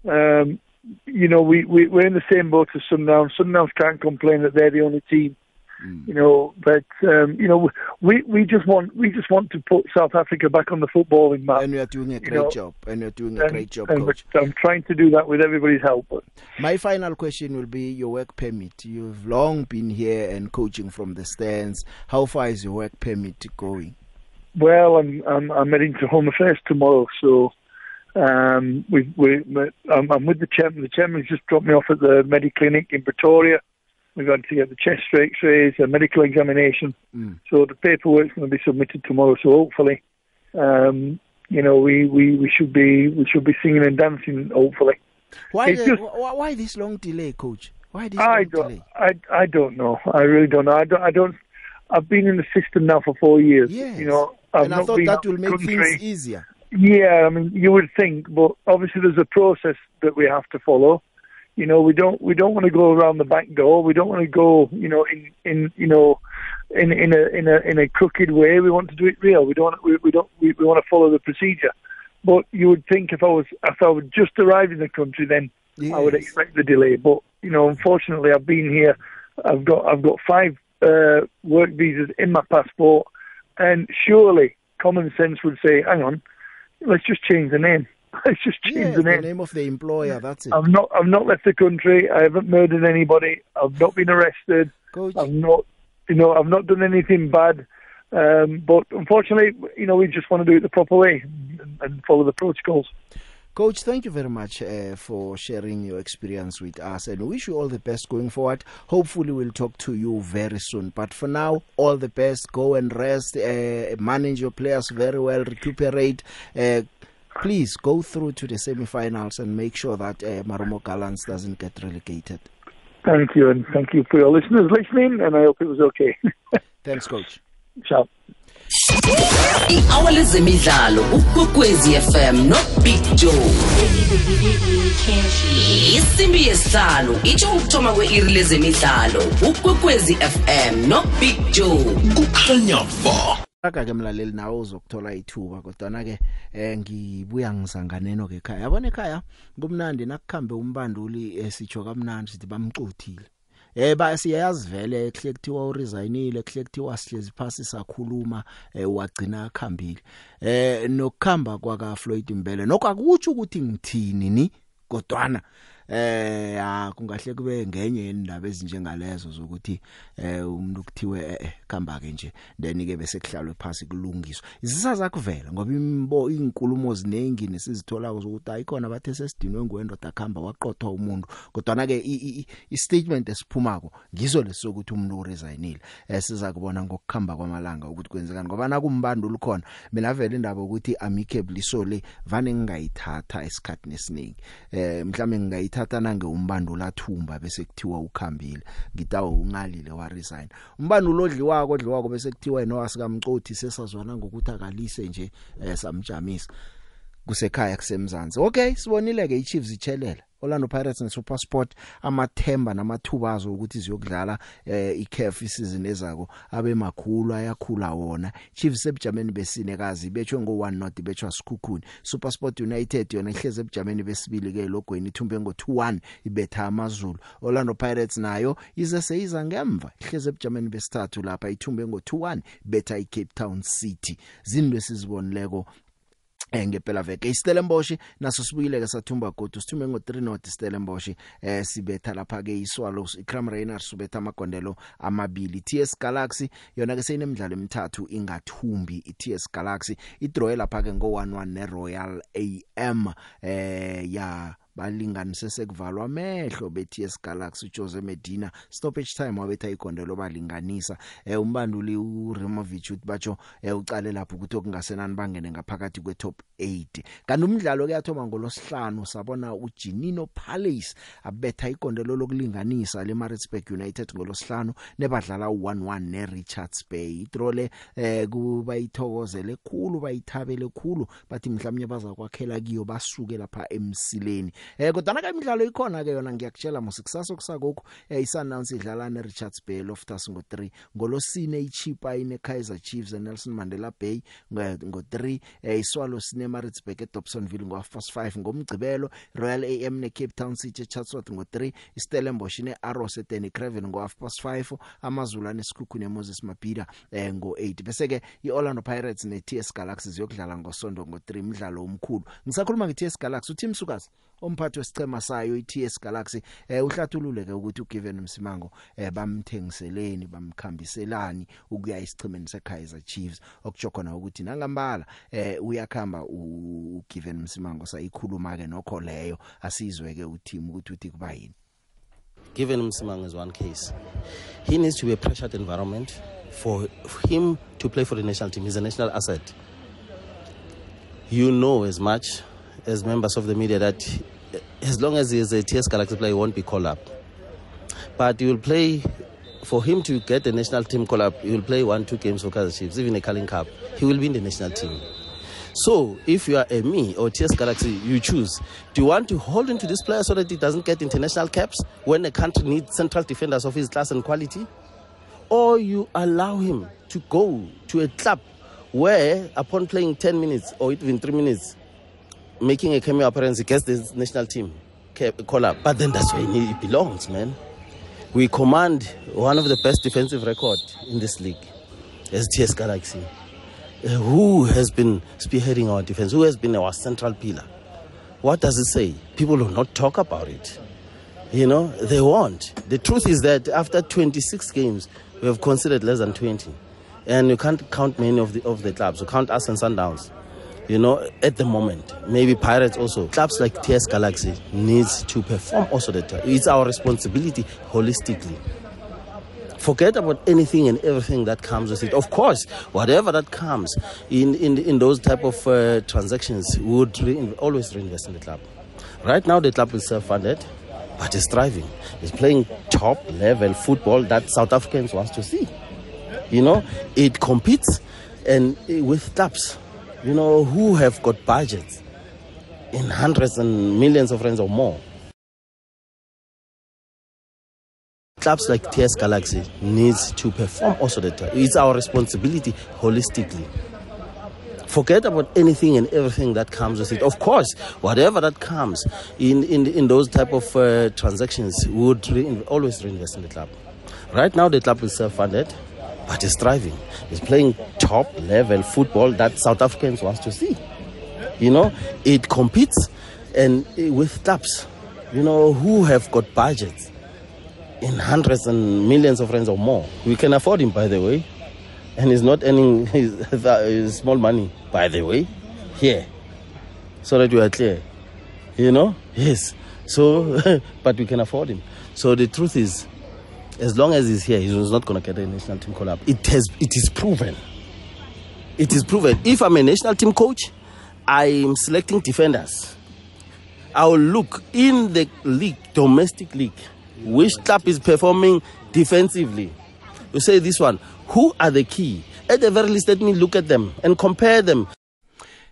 um, you know, we, we, we're in the same boat as Sundowns. Sundowns can't complain that they're the only team. Mm. You know, but um, you know, we we just want we just want to put South Africa back on the footballing map. And we are doing a great know, job. And you're doing a and, great job, and coach. I'm trying to do that with everybody's help. My final question will be your work permit. You've long been here and coaching from the stands. How far is your work permit going? Well, I'm I'm, I'm heading to Home Affairs tomorrow, so um, we, we, I'm, I'm with the chairman. The chairman's just dropped me off at the Mediclinic in Pretoria. We've got to get the chest X-rays, a medical examination. Mm. So the paperwork's going to be submitted tomorrow. So hopefully, um, you know, we, we, we should be we should be singing and dancing. Hopefully. Why the, just, why this long delay, coach? Why this I long don't, delay? I I don't know. I really don't know. I don't. I don't. I've been in the system now for four years. Yes. You know, I've and I thought that will make country. things easier. Yeah, I mean, you would think, but obviously there's a process that we have to follow. You know, we don't we don't want to go around the back door. We don't want to go, you know, in in you know, in in a in a in a crooked way. We want to do it real. We don't we, we don't we, we want to follow the procedure. But you would think if I was if I would just arrived in the country, then yes. I would expect the delay. But you know, unfortunately, I've been here. I've got I've got five uh, work visas in my passport, and surely common sense would say, hang on let's just change the name. Let's just change yes, the name. The name of the employer. That's it. I've not. I've not left the country. I haven't murdered anybody. I've not been arrested. Coach. I've not. You know, I've not done anything bad. Um, but unfortunately, you know, we just want to do it the proper way and, and follow the protocols. Coach, thank you very much uh, for sharing your experience with us and wish you all the best going forward. Hopefully, we'll talk to you very soon. But for now, all the best. Go and rest, uh, manage your players very well, recuperate. Uh, please go through to the semi-finals and make sure that uh, Marumo Gallants doesn't get relegated. Thank you, and thank you for your listeners listening, and I hope it was okay. Thanks, Coach. Ciao. I-hour lezemidlalo ukwekwezi fm nobig joe. Isimbi yesihlanu itsho ukuthoma kwe-iri lezemidlalo ukwekwezi fm nobig joe. Kukhanya ba. Aka ke mlaleli nawe uzokuthola ithuba kodwa ke eh ngibuya ngizanganeno ke ekhaya. Yabona ekhaya kumnandi nakukhambe umbanduli esitsho kamnandi sithi bamcuthile. Eh ba siyayazi vele kuhle kuthiwa uresignile kuhle kuthiwa sihlezi phasi sakhuluma eh wagcina akhambile. Eh nokukhamba kwaka Floyd Mbele nokho akutsho ukuthi ngithini ni? Kodwana eh ya kungahle kube ngenye indaba ezinjengalezo zokuthi eh umuntu kuthiwe eh khamba ke nje. Then ke bese kuhlalwe phasi kulungiswa isisaza kuvela ngoba imbo inkulumo ziningi nesizithola zokuthi ayikhona bathe sesidinwe ngwendoda khamba waqothwa umuntu. Kodwa na ke i statement esiphumako ngizo lesokuthi umuntu uresignile esiza kubona ngokukhamba kwamalanga ukuthi kwenzekani ngoba nakumbando lukhona mina vele indaba ukuthi amicably so le vane ngingayithatha esikhatini esiningi. Eh mhlawumbe ngingayithatha ngithatha nange umbandula thumba bese kuthiwa ukhambile. Ngitawo ungalile wa resign umbandula odliwako odliwako bese kuthiwa yena wasikamcothi sesazwana ngokuthi akalise nje eh, samjamisa. Kusekhaya kusemzansi. Okay sibonile ke iChiefs ichelela Orlando Pirates neSuperSport amathemba namathubazo ukuthi ziyokudlala eh iCAF isizini ezako abe makhulu ayakhula wona. Chiefs ebujameni besinekazi bethwe ngo1 not bethwa sikhukhuni. SuperSport United yona ihleze ebujameni besibili ke logweni ithumbe ngo2-1 ibetha amazulu. Orlando Pirates nayo ize seyiza ngemva ihleze ebujameni besithathu lapha ithumbe ngo2-1 betha iCape Town City. Zinwe sizibonileko eh ngempela veke iStellenbosch naso sibuyile ke sathumba godu sithume ngo3 not iStellenbosch eh sibetha lapha ke iSwallows iCram Rainers subetha amagondelo amabili. TS Galaxy yona ke seyinemidlalo emithathu ingathumbi iTS Galaxy. Idraw lapha ke ngo11 neRoyal AM eh ya balinganise sekuvalwa amehlo beTS Galaxy Jose Medina stoppage time wabetha igondelo balinganisa. Eh umbanduli uRemovich uthi batsho eh ucale lapho ukuthi okungasenani bangene ngaphakathi kwetop 8 kanti umdlalo kuyathoma ngolosihlanu sabona uJinino Palace abetha igondelo lokulinganisa leMaritzburg United ngolosihlanu nebadlala u11 neRichards Bay itrole eh kuba ithokozele khulu bayithabele khulu bathi mhlawumnye bazakwakhela kiyo basuke lapha emsileni. Eh kodwa ke imidlalo ikhona ke yona ngiyakutshela mosikusasa kusakokho eh isannounce idlala ne Richards Bay Loftus ngo3 ngolosine iChipa ine Kaizer Chiefs e Nelson Mandela Bay ngo3 eh iswalo sine Maritzburg e Dobsonville ngo 5 ngomgcibelo Royal AM ne Cape Town City Chatsworth ngo3 iStellenbosch ne Arrows eTeni Craven ngo 5 amazulu anesikhukhune ne Moses Mabhida eh ngo8 bese ke iOrlando Pirates ne TS Galaxy ziyokudlala ngosonto ngo3 umdlalo omkhulu. Ngisakhuluma ngeTS Galaxy uTim Sukas umphathi wesicema sayo iTS Galaxy eh uhlathulule ke ukuthi uGiven Msimango eh bamthengiseleni bamkhambiselani ukuya isichimeni seKaizer Chiefs okujokhona ukuthi nangambala eh uyakhamba uGiven Msimango sayikhuluma ke nokho leyo asizwe ke uteam ukuthi uthi kuba yini Given Msimang is one case. He needs to be a pressured environment for him to play for the national team. He's a national asset. You know as much as members of the media that as long as he is a TS Galaxy player, he won't be called up. But he will play, for him to get the national team call up, he will play one, two games for Kaiser Chiefs, even a Carling Cup. He will be in the national team. So, if you are a me or TS Galaxy, you choose. Do you want to hold into this player so that he doesn't get international caps when a country needs central defenders of his class and quality? Or you allow him to go to a club where, upon playing 10 minutes or even 3 minutes, making a cameo appearance against the national team call up. But then that's where he belongs, man. We command one of the best defensive record in this league as TS Galaxy. Uh, who has been spearheading our defense? Who has been our central pillar? What does it say? People will not talk about it. You know, they won't. The truth is that after 26 games, we have considered less than 20. And you can't count many of the, of the clubs. You count us and Sundowns you know, at the moment. Maybe Pirates also. Clubs like TS Galaxy needs to perform also the time. It's our responsibility holistically. Forget about anything and everything that comes with it. Of course, whatever that comes in, in, in those type of uh, transactions, we would re- always reinvest in the club. Right now, the club is self-funded, but it's thriving. It's playing top level football that South Africans wants to see. You know, it competes and uh, with clubs you know, who have got budgets in hundreds and millions of rands or more. Clubs like TS Galaxy needs to perform also the time. It's our responsibility holistically. Forget about anything and everything that comes with it. Of course, whatever that comes in, in, in those type of uh, transactions, we would re- always reinvest in the club. Right now, the club is self-funded but it's thriving. It's playing top level football that South Africans wants to see. You know, it competes and with clubs, you know, who have got budgets in hundreds and millions of rands or more. We can afford him, by the way, and he's not earning his, his small money, by the way, here, so that we are clear. You know, yes. So, but we can afford him. So the truth is, as long as he's here, he's not going to get a national team call up. It has, it is proven. It is proven. If I'm a national team coach, I'm selecting defenders. I will look in the league, domestic league, which club is performing defensively. You say this one, who are the key? At the very least, let me look at them and compare them.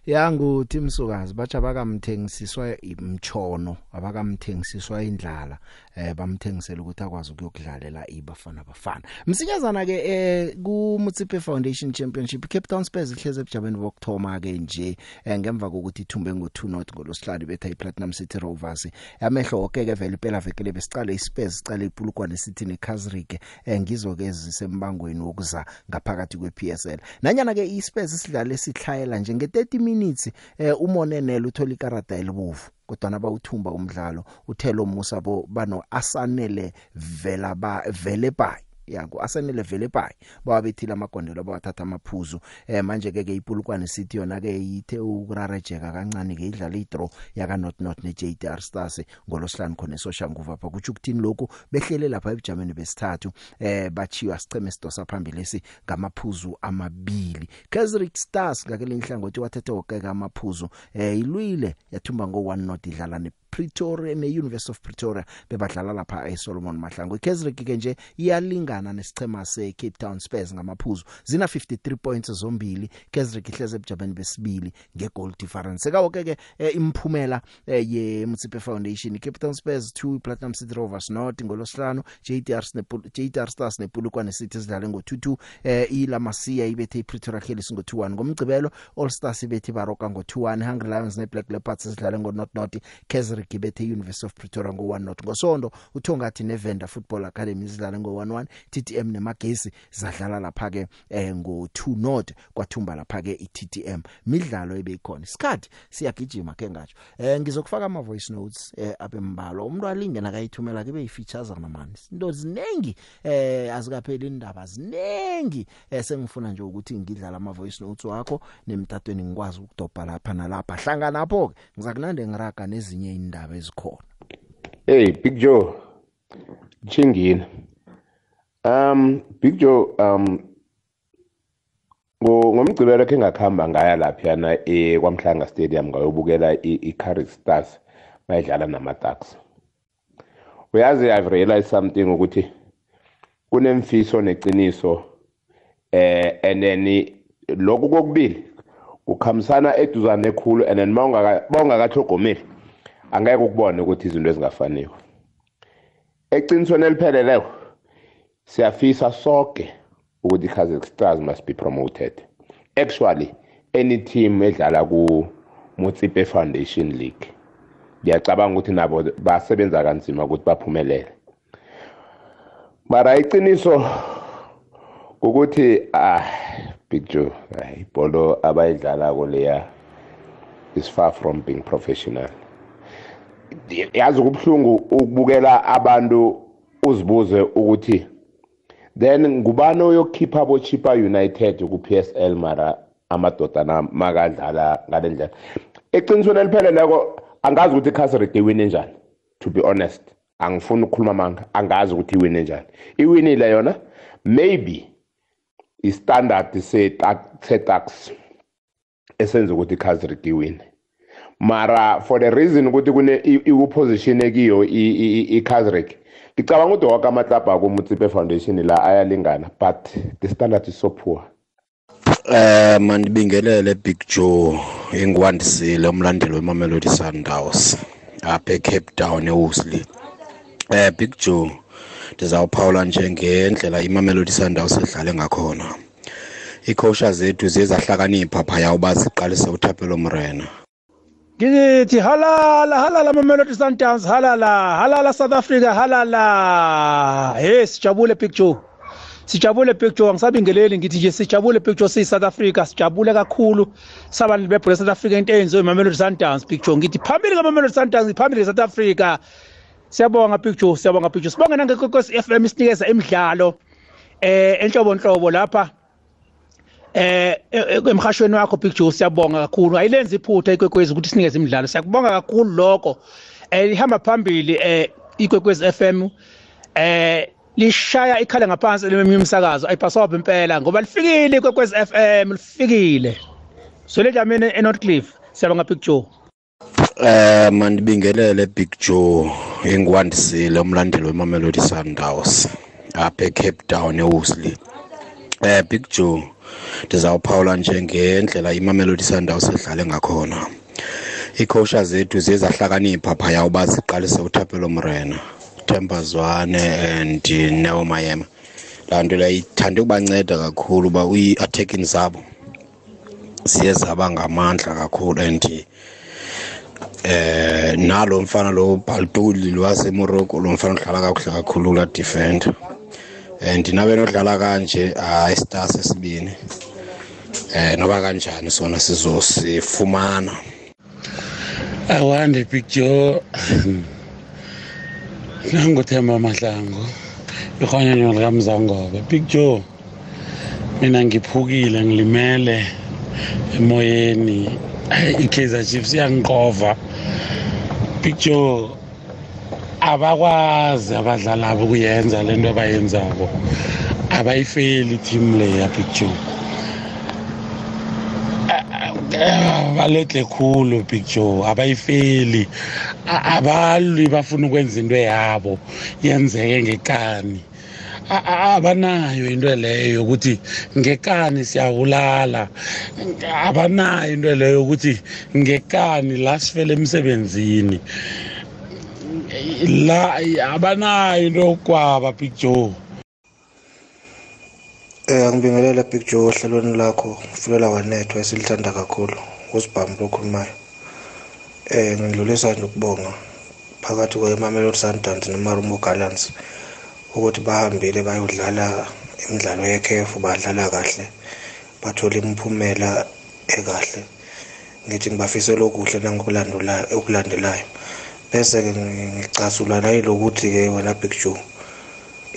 yangu Timsukazi batsha bakamthengisiswa imchono abakamthengisiswa indlala eh bamthengisela ukuthi akwazi ukuyokudlalela ibafana bafana. Msinyazana ke eh ku Mutsipe Foundation Championship Cape Town Spurs ihleze ebujabeni bokthoma ke nje eh, ngemva kokuthi ithumbe ngo2 not ngolosihlanu betha iPlatinum City Rovers. Yamehlo wonke ke vele phela vekele besicale iSpurs sicale iPulukwane City neKazrike eh, ngizo ke ezisembangweni wokuza ngaphakathi kwePSL nanyana ke iSpurs isidlale sihlahela nje nge30 minutes eh, umonenele uthola ikarata elibovu. Kodwa bawuthumba umdlalo uthelo Musa bo bano asanele vela ba vele bay yangu asanele vele bay bawabethile amagondelo bawathatha amaphuzu. Eh manje ke ke iPulukwane City yona ke ithe ukurarejeka kancane ke idlala idraw yaka Not Not ne JTR Stars ngolosihlanu khona eSoshanguva pha kuthi ukuthini lokhu? Behlele lapha ebujameni besithathu. Eh bachiwa siceme sidosa phambili lesi ngamaphuzu amabili. Kesrick Stars ngakele inhlangothi wathethe okeka amaphuzu. Eh ilwile yathumba ngo 1 not idlala ne Pretoria ne University of Pretoria bebadlala lapha eSolomon Mahlangu. iKaizersburg ke nje iyalingana nesichema seCape Town Spurs ngamaphuzu. Zina 53 points zombili. Kaizersburg ihleze ebujabeni besibili ngegoal difference. Kawoke ke eh, imphumela eh, ye Mutsipe Foundation. Cape Town Spurs 2 Platinum City Rovers North ngolosihlanu. JTR ne JTR Stars nePulukwane City sidlale ngo22 eh iLamasia ibethe iPretoria Killers ngo21 ngomgcibelo All Stars ibethe Baroka ngo21 Hungry Lions neBlack Leopards sidlale ngo not not Kaizersburg ibethe University of Pretoria ngo1 not ngosonto uthongathi neVenda Football Academy sidlale ngo11 TTM nemagesi zadlala lapha ke eh, ngo2 not kwathumba lapha ke iTTM midlalo ebeyikhona isikhathi siyagijima ke ngatsho. Eh ngizokufaka ama voice notes eh abembalo umuntu alingena akayithumela kube yifeatures namani into zinengi eh azikapheli indaba zinengi eh sengifuna nje ukuthi ngidlala ama voice notes wakho nemtatweni ngikwazi ukudobha lapha nalapha. Hlangana lapho ke ngizakunande ngiraga nezinye indaba ezikhona? Hey Big Joe Chingini Um Big Joe um ngo ngomgcibelo ke ngakhamba ngaya lapha na e kwamhlanga stadium ngayobukela iCurry Stars bayidlala namaTucks Uyazi I've realized something ukuthi kunemfiso neqiniso eh and then lokhu kokubili kukhamisana eduzane ekhulu and then mawungaka bawungakahlogomeli angeke ukubone ukuthi izinto ezingafaniyo. Eqinisweni elipheleleyo siyafisa sonke ukuthi Kaizer Stars must be promoted. Actually any team edlala ku Mutsipe Foundation League ngiyacabanga ukuthi nabo basebenza kanzima ukuthi baphumelele. Mara iqiniso ukuthi ah Big Joe ibholo abayidlala kuleya is far from being professional. Yazi kubhlungu ukubukela abantu uzibuze ukuthi then ngubani oyokhipha abo Chipa United ku PSL mara amadoda makadlala ngalendlela eqinisweni elipheleleko angazi ukuthi iCastle iwine njani to be honest. Angifuni ukukhuluma manga angazi ukuthi iwine njani. Iwinile yona maybe istandard setax esenza ukuthi iCastle iwine. Mara for the reason ukuthi kune iposition ekiyo iCasrick ngicabanga ukuthi wonke amaklabha akumutsipe foundation la ayalingana but the standard is so poor Eh mandibingelele Big Joe engwandisile umlandeli weMamelodi Sundowns apha eCape Town eWoolsley. Eh Big Joe ndizawuphawula nje ngendlela iMamelodi Sundowns edlale ngakhona. Icoaches zethu ziyezahlakanipha phaya uba siqalise uThapelo Mrena. Ngithi halala halala mamelodi sundowns halala halala south africa halala. Hey sijabule joe. Sijabule joe angisabingeleli ngithi nje sijabule joe siyi-south africa sijabule kakhulu. Sabantu bebhola south africa into eyenziwe imamelodi sundowns joe. Ngithi phambili kamamelodi sundowns phambili south africa. Siyabonga joe siyabonga joe. Sibonge nangekokwesi f m isinikeza imidlalo eh enhlobonhlobo lapha. Eh emhashweni wakho Big Joe siyabonga kakhulu. Ayilenza iphutha ikwekwezi ukuthi sinikeze imidlalo. Siyakubonga kakhulu lokho. Eh ihamba phambili eh ikwekwezi FM eh lishaya ikhala ngaphansi leminye imisakazo. Ayipaswa impela ngoba lifikile ikwekwezi FM lifikile. So le jamene eNorth Cliff siyabonga Big Joe Eh mandibingelele Big Joe engwandisile umlandeli weMamelodi Sundowns apha eCape Town eWoolsley. Eh Big Joe ndizawuphawula njengendlela imamelodi sundowns edlale ngakhona. Iikhowusha zethu ziye zahlakanipha phaya uba ziqalise uthapelo mrena themba zwane and neo mayema. Laa nto leyo ithande ukubanceda kakhulu uba ii-attacking zabo ziye zaba ngamandla kakhulu and eh nalo mfana lo Baltuli lwaseMorocco lo mfana udlala kakuhle kakhulu la defender. And nabe nodlala kanje hayi star sesibini. Eh noba kanjani sona sizosifumana. Awande picture nanguthemba mahlango ihonyanywa likamzangobe picture mina ngiphukile ngilimele emoyeni. I-kaizer chiefs iyangiqova picture abakwazi abadlali abo kuyenza le nto abayenzako. Abayifeli team leya picture baledle khulu picture abayifeli. A- abalwi bafuna ukwenza into yabo yenzeke ngekani. Abanayo into leyo yokuthi ngekani siyawulala. Abanayo into leyo yokuthi ngekani la sifele emsebenzini. La abanayo into yokwaba picture Eh ngibingelela Big Joe ohlelweni lakho fulela wanethwa esilithanda kakhulu kusibhamu lokhulumayo. Eh ngidlulisa nje ukubonga phakathi kweMamelodi Sundowns neMarumo Gallants ukuthi bahambile bayodlala imidlalo yekhefu badlala kahle bathola imiphumela ekahle. Ngithi ngibafisela okuhle nangokulandelayo okulandelayo. Bese ke ngicasula nayilokuthi ke wena Big Joe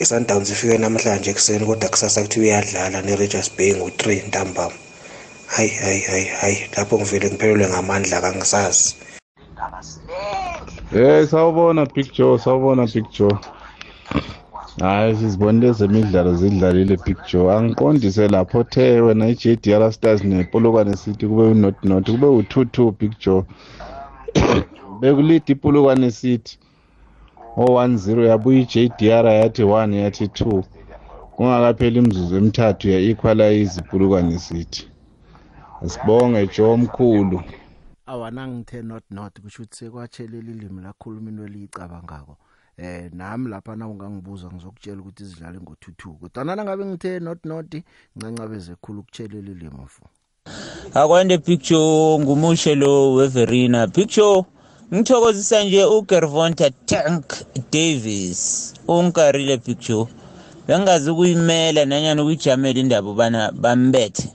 i-Sundowns ifike namhlanje ekuseni kodwa kusasa kuthiwa iyadlala ne-Rangers Bay ngo-3 ntambama. Hayi hayi hayi hayi lapho ngivele ngiphelelwe ngamandla kangisazi. Eh sawubona Big Joe sawubona Big Joe hayi sizibonile ezemidlalo zidlalile Big Joe angiqondise lapho the wena i-JDR Stars nepolokwane City kube u-not not kube u-2-2 Big Joe bekulida ipolokwane City. O-1-0 yabuya i-JDR yathi 1 yathi 2 kungakapheli imzuzu emithathu ya-equalize ipolokwane City. Asibonge Joe omkhulu. Awanangithe not not kusho ukuthi sekwatshelela ilimi lakhuluma into eliyicabangako. Eh nami lapha na ungangibuza ngizokutshela ukuthi izidlale ngo22 kodwa nangabe ngithe not not ncancabeze ekhulu ukutshelela ilimi mfu akwande picture ngumushe lo weverina. Picture ngithokozisa nje ugervonta tank davis unkarile picture. Bengazi ukuyimela nanyani ukuyijamela indaba ubana bambethe.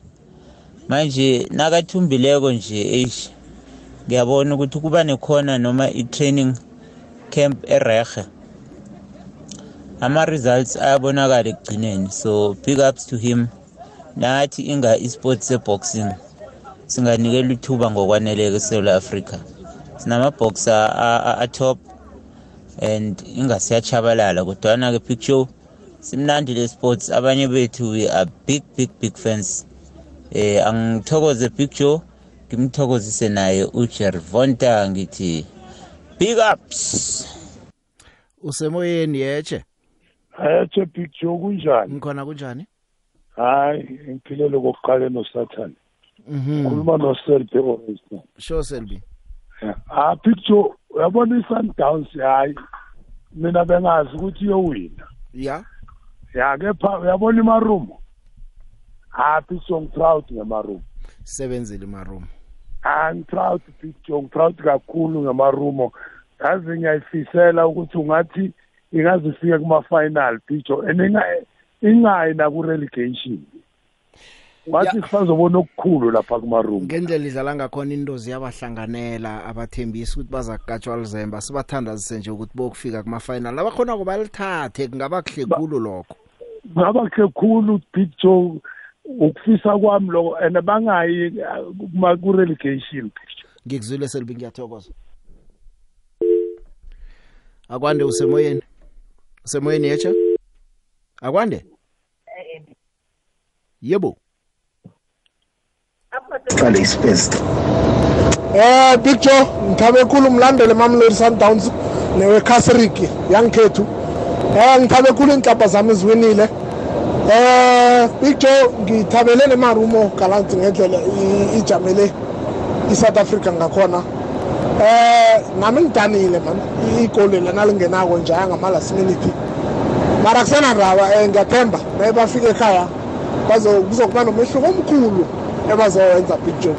Manje nakathumbileko nje eish ngiyabona ukuthi kuba nekhona noma i-training camp erehe ama-results ayabonakala ekugcineni so big ups to him. Nathi inga i-sport seboxing singanikela ithuba ngokwaneleka esouth africa sinamaboxer atop and ingasiyachabalala kodwana-ke picture simnandi le sports. Abanye bethu we are big big big fans. Eh angithokoze picture ngimthokozise naye ujervonta ngithi big ups. Usemoyeni yeche hayatshe picture kunjani? Ngikhona kunjani? Hayi ngiphilele kokuqala nosathane. Mhm. Khuluma noselbe oresta sure selbi ah picture uyabona i-sundowns hayi mina bengazi ukuthi iyowina. Ya. Ya kepha uyabona imarumo ah picture ngiproud ngemarumo sebenzile maroom ah ngiproud picture ngiproud kakhulu ngemarumo yazi ngiyayifisela ukuthi ungathi ingazifika kuma-final picture and inga- ingayi naku-relegation. Ngathi sisazobona okukhulu lapha kumarumo ngendlela idlala ngakhona into ziyabahlanganela abathembisi ukuthi bazakugajwa lizemba sibathandazise nje ukuthi bokufika kuma-final. Abakhona kubalithathe kungaba kuhle khulu lokho. Ngaba kuhle khulu picture ukufisa kwami lokho and bangayi uh, kuma- ku-relegation ngikuzwile selbi ngiyathokoza. Akwande usemoyeni? Usemoyeni yecha akwande? Yebo. Qale ispace Eh picture ngithabe khulu mlandele Mamelodi Sundowns newe Casrick yangikhethu. Eh ngithabe khulu inhlapa zami ziwinile. Eh Big Joe ngithabele le Marumo Gallants ngendlela i- ijamele iSouth Africa ngakhona. Eh nami ngidanile man igoli lana lingenako nje ngama last minute. Mara kusena ndaba eh ngiyathemba bayafika ekhaya bazo kuzokuba nomehluko omkhulu ebazowenza Big Joe.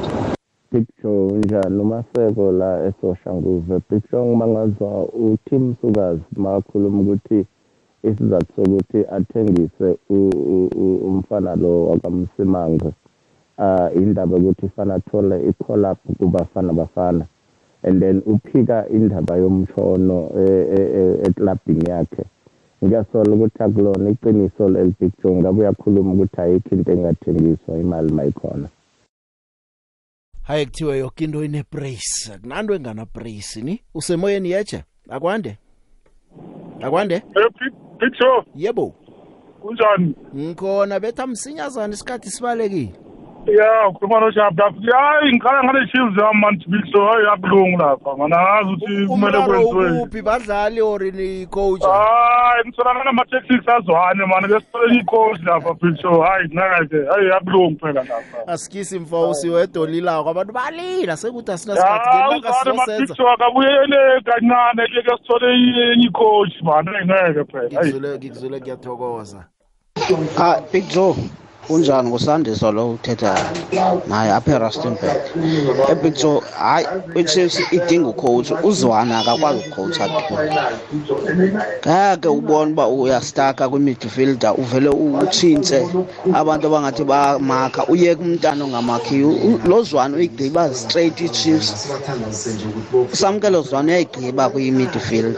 picture njani? Umaseko la esoshanguve picture ngibangazwa uTim Sukazi. Makhuluma ukuthi isizathu sokuthi athengise u- u- u- umfana lo wakamsimango ah indaba yokuthi fana athole i-collab kubafana bafana. And then uphika indaba yomshono eklabhini yakhe. Ngiyasola ukuthi akulona iqiniso elipicture ngabe uyakhuluma ukuthi ayikho into engathengiswa imali mayikhona. Hayi kuthiwe yonke into ine brace kunanto engana brace ni? Usemoyeni yeje akwande? Akwande? Picture yebo. Kunjani? Ngikhona betha msinyazana isikhathi sibalekile. Ya ukhuluma noshabda hayi ngikhala ngale chiefs yami man biso hayi akulungu lapha mana ngazi ukuthi kumele umraro kwenziwe ukuphi badlali or ni coach? Hayi ngitholakala nama-taxis azwane mani besitholeni i-coach lapha picture hayi kunakaze hayi akulungu phela lapha. Asikisi mfawusi wedolilako abantu balila sekuthi asinasikhathi ya ngelanga uzwane sizosenza ma-picture akabuyele kancane keke sithole enye i-coach mani hayi ngeke phela hayi. Ngikuzwile ngikuzwile ngiyathokoza. Ah Big Joe kunjani ngusandiswa lo uthetha naye apha eRustenburg. Eh Big Joe hayi iChelsea idinga ucoach uzwana akakwazi ukucoacha tu. Ngeke ubone uba uyastaka kwimidfielder uvele utshintshe abantu abangathi bamakha uyeke umntana ongamakhiyo U- lo zwane uyigqiba straight iChiefs. Samkelo zwane uyayigqiba kwi-midfield.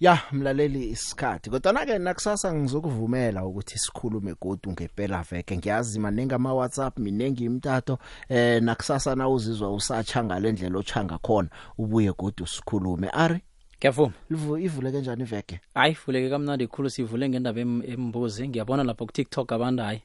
Ya mlaleli isikhathi kodwa ke nakusasa ngizokuvumela ukuthi sikhulume godu ngempela veke. Ngiyazi maningi ama WhatsApp minengi imtato eh nakusasa na uzizwa usacha ngalendlela ochanga khona ubuye godu sikhulume. Ari? Ngiyavuma. Livu ivule kanjani iveke Hayi vuleke kamnandi khulu sivule ngendaba em- embuzi. Ngiyabona lapha ku TikTok abantu hayi.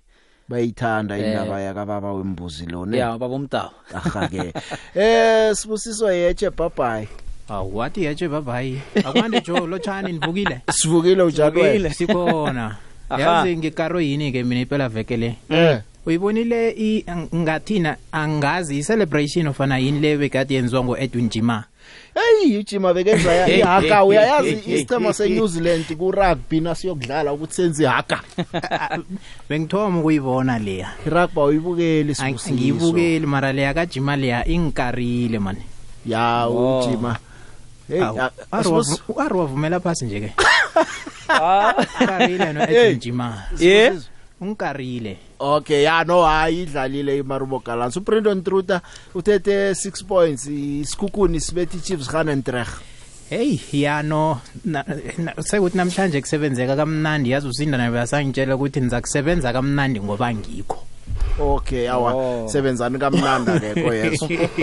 Bayithanda Eh. indaba yakababa wembuzi lo ne? Ya baba umtawu aha ke eh sibusiso yeche bye bye awu wathi yatshe babayi akwande jo lotshani nivukile. Sivukile ujalo Sivukile, sikhona Aha. yazi ngikaro yini ke mina iphela veke le? Eh. uyibonile i ngathina angazi i-celebration ofana yini le bekade yenziwa ngo-edwin jima? Hey ujima bekenza ya Hey, ihaka. hey, uyayazi hey, hey, isicema hey, seNew Zealand ku rugby nasiyokudlala ukuthi senze ihaka. Bengithoma ukuyibona leya. Irugby uyibukeli Ay, sibusiso. Ngiyibukeli mara leya kajima leya ingikarile mani. Ya ujima. Hey Awu, a- Ari asibus- wavu- Ari wavumela phasi nje ke? Unkarile no Hey. edwin jima. Yeah. unkarile Okay ya no hayi idlalile iMarubo Gallants uBrandon Truta uthethe 6 points isikhukhuni sibethi Chiefs Ganentreg hey yano na- na- sekuthi namhlanje kusebenzeka kamnandi. Yazi usindana besangitshela ukuthi niza kusebenza kamnandi ngoba ngikho. Okay awa sebenzani kamnanda ke koyeso